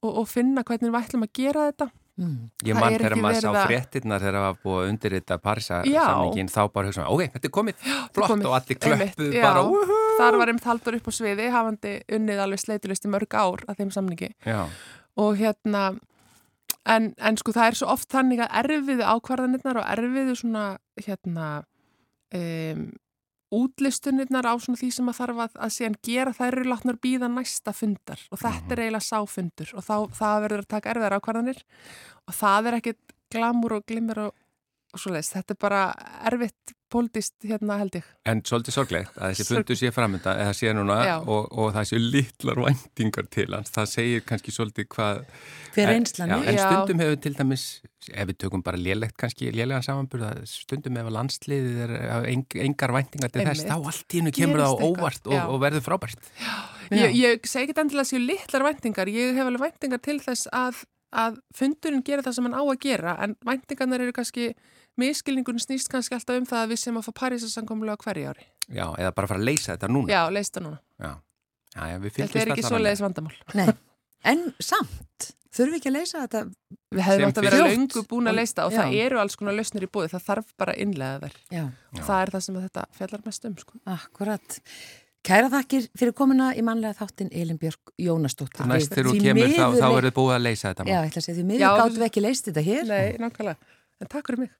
og, og finna hvernig við ætlum að gera þetta Mm. Ég mann er þegar maður sá fréttinnar þegar það var búið að undirrita Parisa samningin þá bara hugsa, ok, þetta er komið flott komið. og allir klöppuð bara úhú. Þar var einmitt haldur upp á sviði hafandi unnið alveg sleitulist í mörg ár að þeim samningi. Já, og hérna en, en sko það er svo oft þannig að erfiðu ákvarðanirnar og erfiðu svona hérna um, útlistunirnar á svona því sem að þarf að, að síðan gera þær eru látnar býða næsta fundar. Og þetta er eiginlega sáfundur og þá, það verður að taka erfiðar ákvarðanir. Og það er ekkit glamur og glimmer og, og svo leiðist, þetta er bara erfitt póldist hérna held ég en svolítið sorglegt að þessi fundur sé framönda eða sé núna Já. og, og það sé litlar væntingar til hans, það segir kannski svolítið hvað Hver En- reynslan já, er. En Já. stundum hefur til dæmis, ef við tökum bara lélegt kannski, lélega samanburða, stundum ef að landsliðið er eng, engar væntingar til þess, Einmitt. þá allt í hennu kemur það á óvart og, já. og verður frábært. Ég, ég segi ekki endilega að séu litlar væntingar, ég hef alveg væntingar til þess að, að fundurinn gerir það sem hann á að gera en væntingarnar eru kannski, miskilningun snýst kannski alltaf um það að við sem að fá Parísasankomlega hverju ári. Já, eða bara fara að leysa þetta núna. Já, leist það núna. Já, já, já við Þetta fylgjumst er ekki svo leiðis vandamál. Nei, en samt, þurfum við ekki að leysa þetta? Við hefum átt að vera löngu búin að leista og Já. það eru alls konar lausnir í búið, það þarf bara innlega þær. Já, Og það er það sem að þetta fjallar mest um, sko. akkurat. Kæra þakkir fyrir komuna í mannlega þáttin Elin Björk Jónasdóttir. Næst þegar þú kemur þá, þá leik- verður búið að leysa þetta. Já, mál. ég ætla að segja því Já, miður gáttum við ekki leist þetta hér. Nei, nákvæmlega. En takk fyrir mig.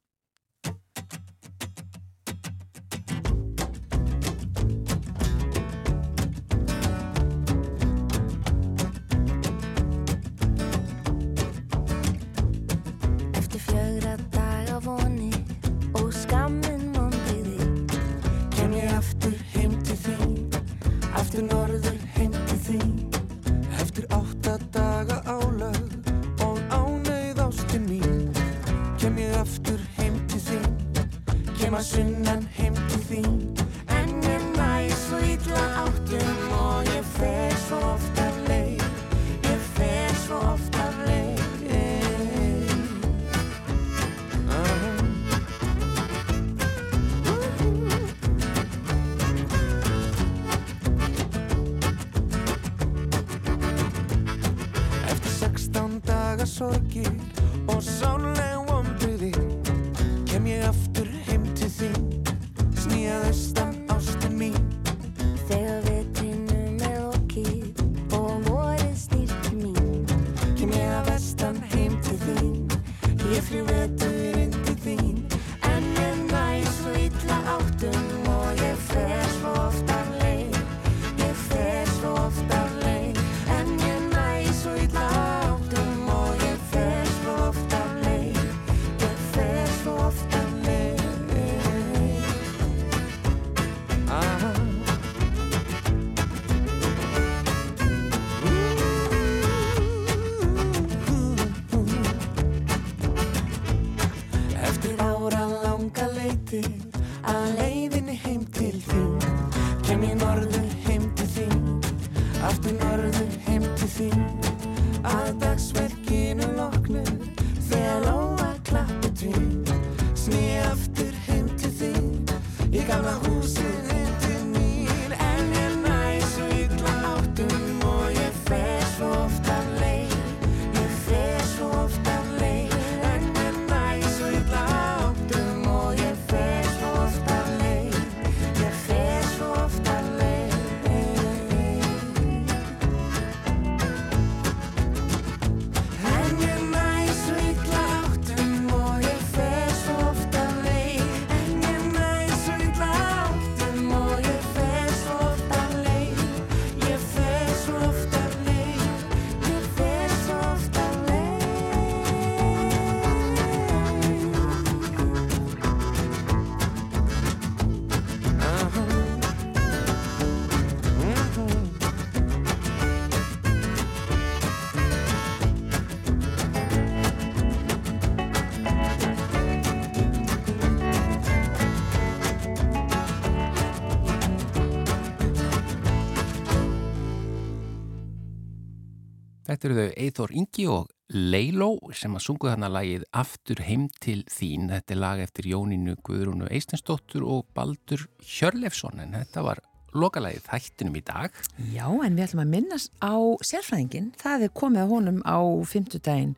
Þetta eru þau Eithor Ingi og Leiló sem að sungu þarna lagið Aftur heim til þín. Þetta er lag eftir Jónínu Guðrúnu Eistensdóttur og Baldur Hjörlefsson en þetta var lokalagið þættinum í dag. Já, en við ætlum að minnast á sérfræðingin. Það er komið að honum á fymtudaginn.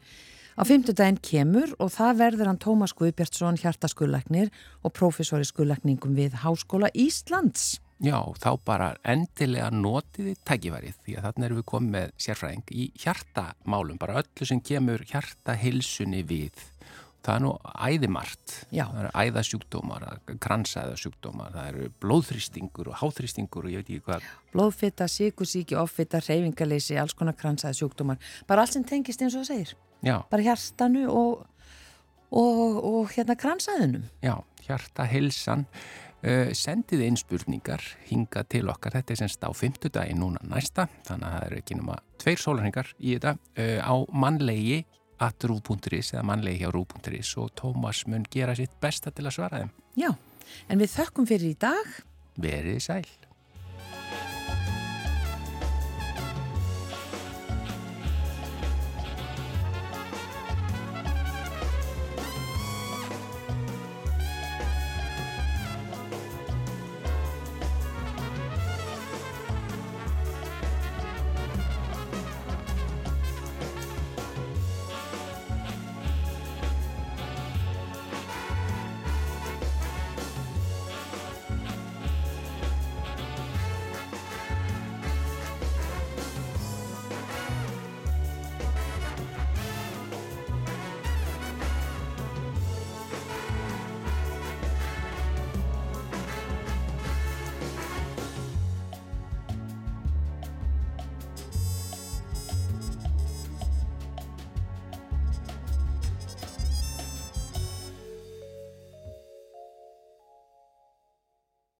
Á fymtudaginn kemur og það verður hann Tómas Guðbjartsson, hjartaskullagnir og prófessori skullagningum við Háskóla Íslands. Já, þá bara endilega notiði tækifærið því að þarna erum við komið með sérfræðing í hjartamálum, bara öllu sem kemur hjartahilsunni við. Það er nú æðimart. Já. Það eru æðasjúkdómar, kransæðasjúkdómar, það eru blóðþrýstingur og háþrýstingur og ég veit ekki hvað. Blóðfitta, síkusíki, offitta, reyfingaleysi, alls konar kransaði sjúkdómar. Bara allt sem tengist eins og það segir. Já, Bara hjartanu og, og, og hérna kransaðunum. já, hjartahilsan. Uh, sendið inn spurningar hinga til okkar, þetta er semst á fymtudagi núna næsta, þannig að það eru ekki nema tveir sólarhingar í þetta uh, á mannlegi at rú.is eða mannlegi hjá rú.is og Tómas mun gera sitt besta til að svara þeim. Já, en við þökkum fyrir í dag. Verið sæl.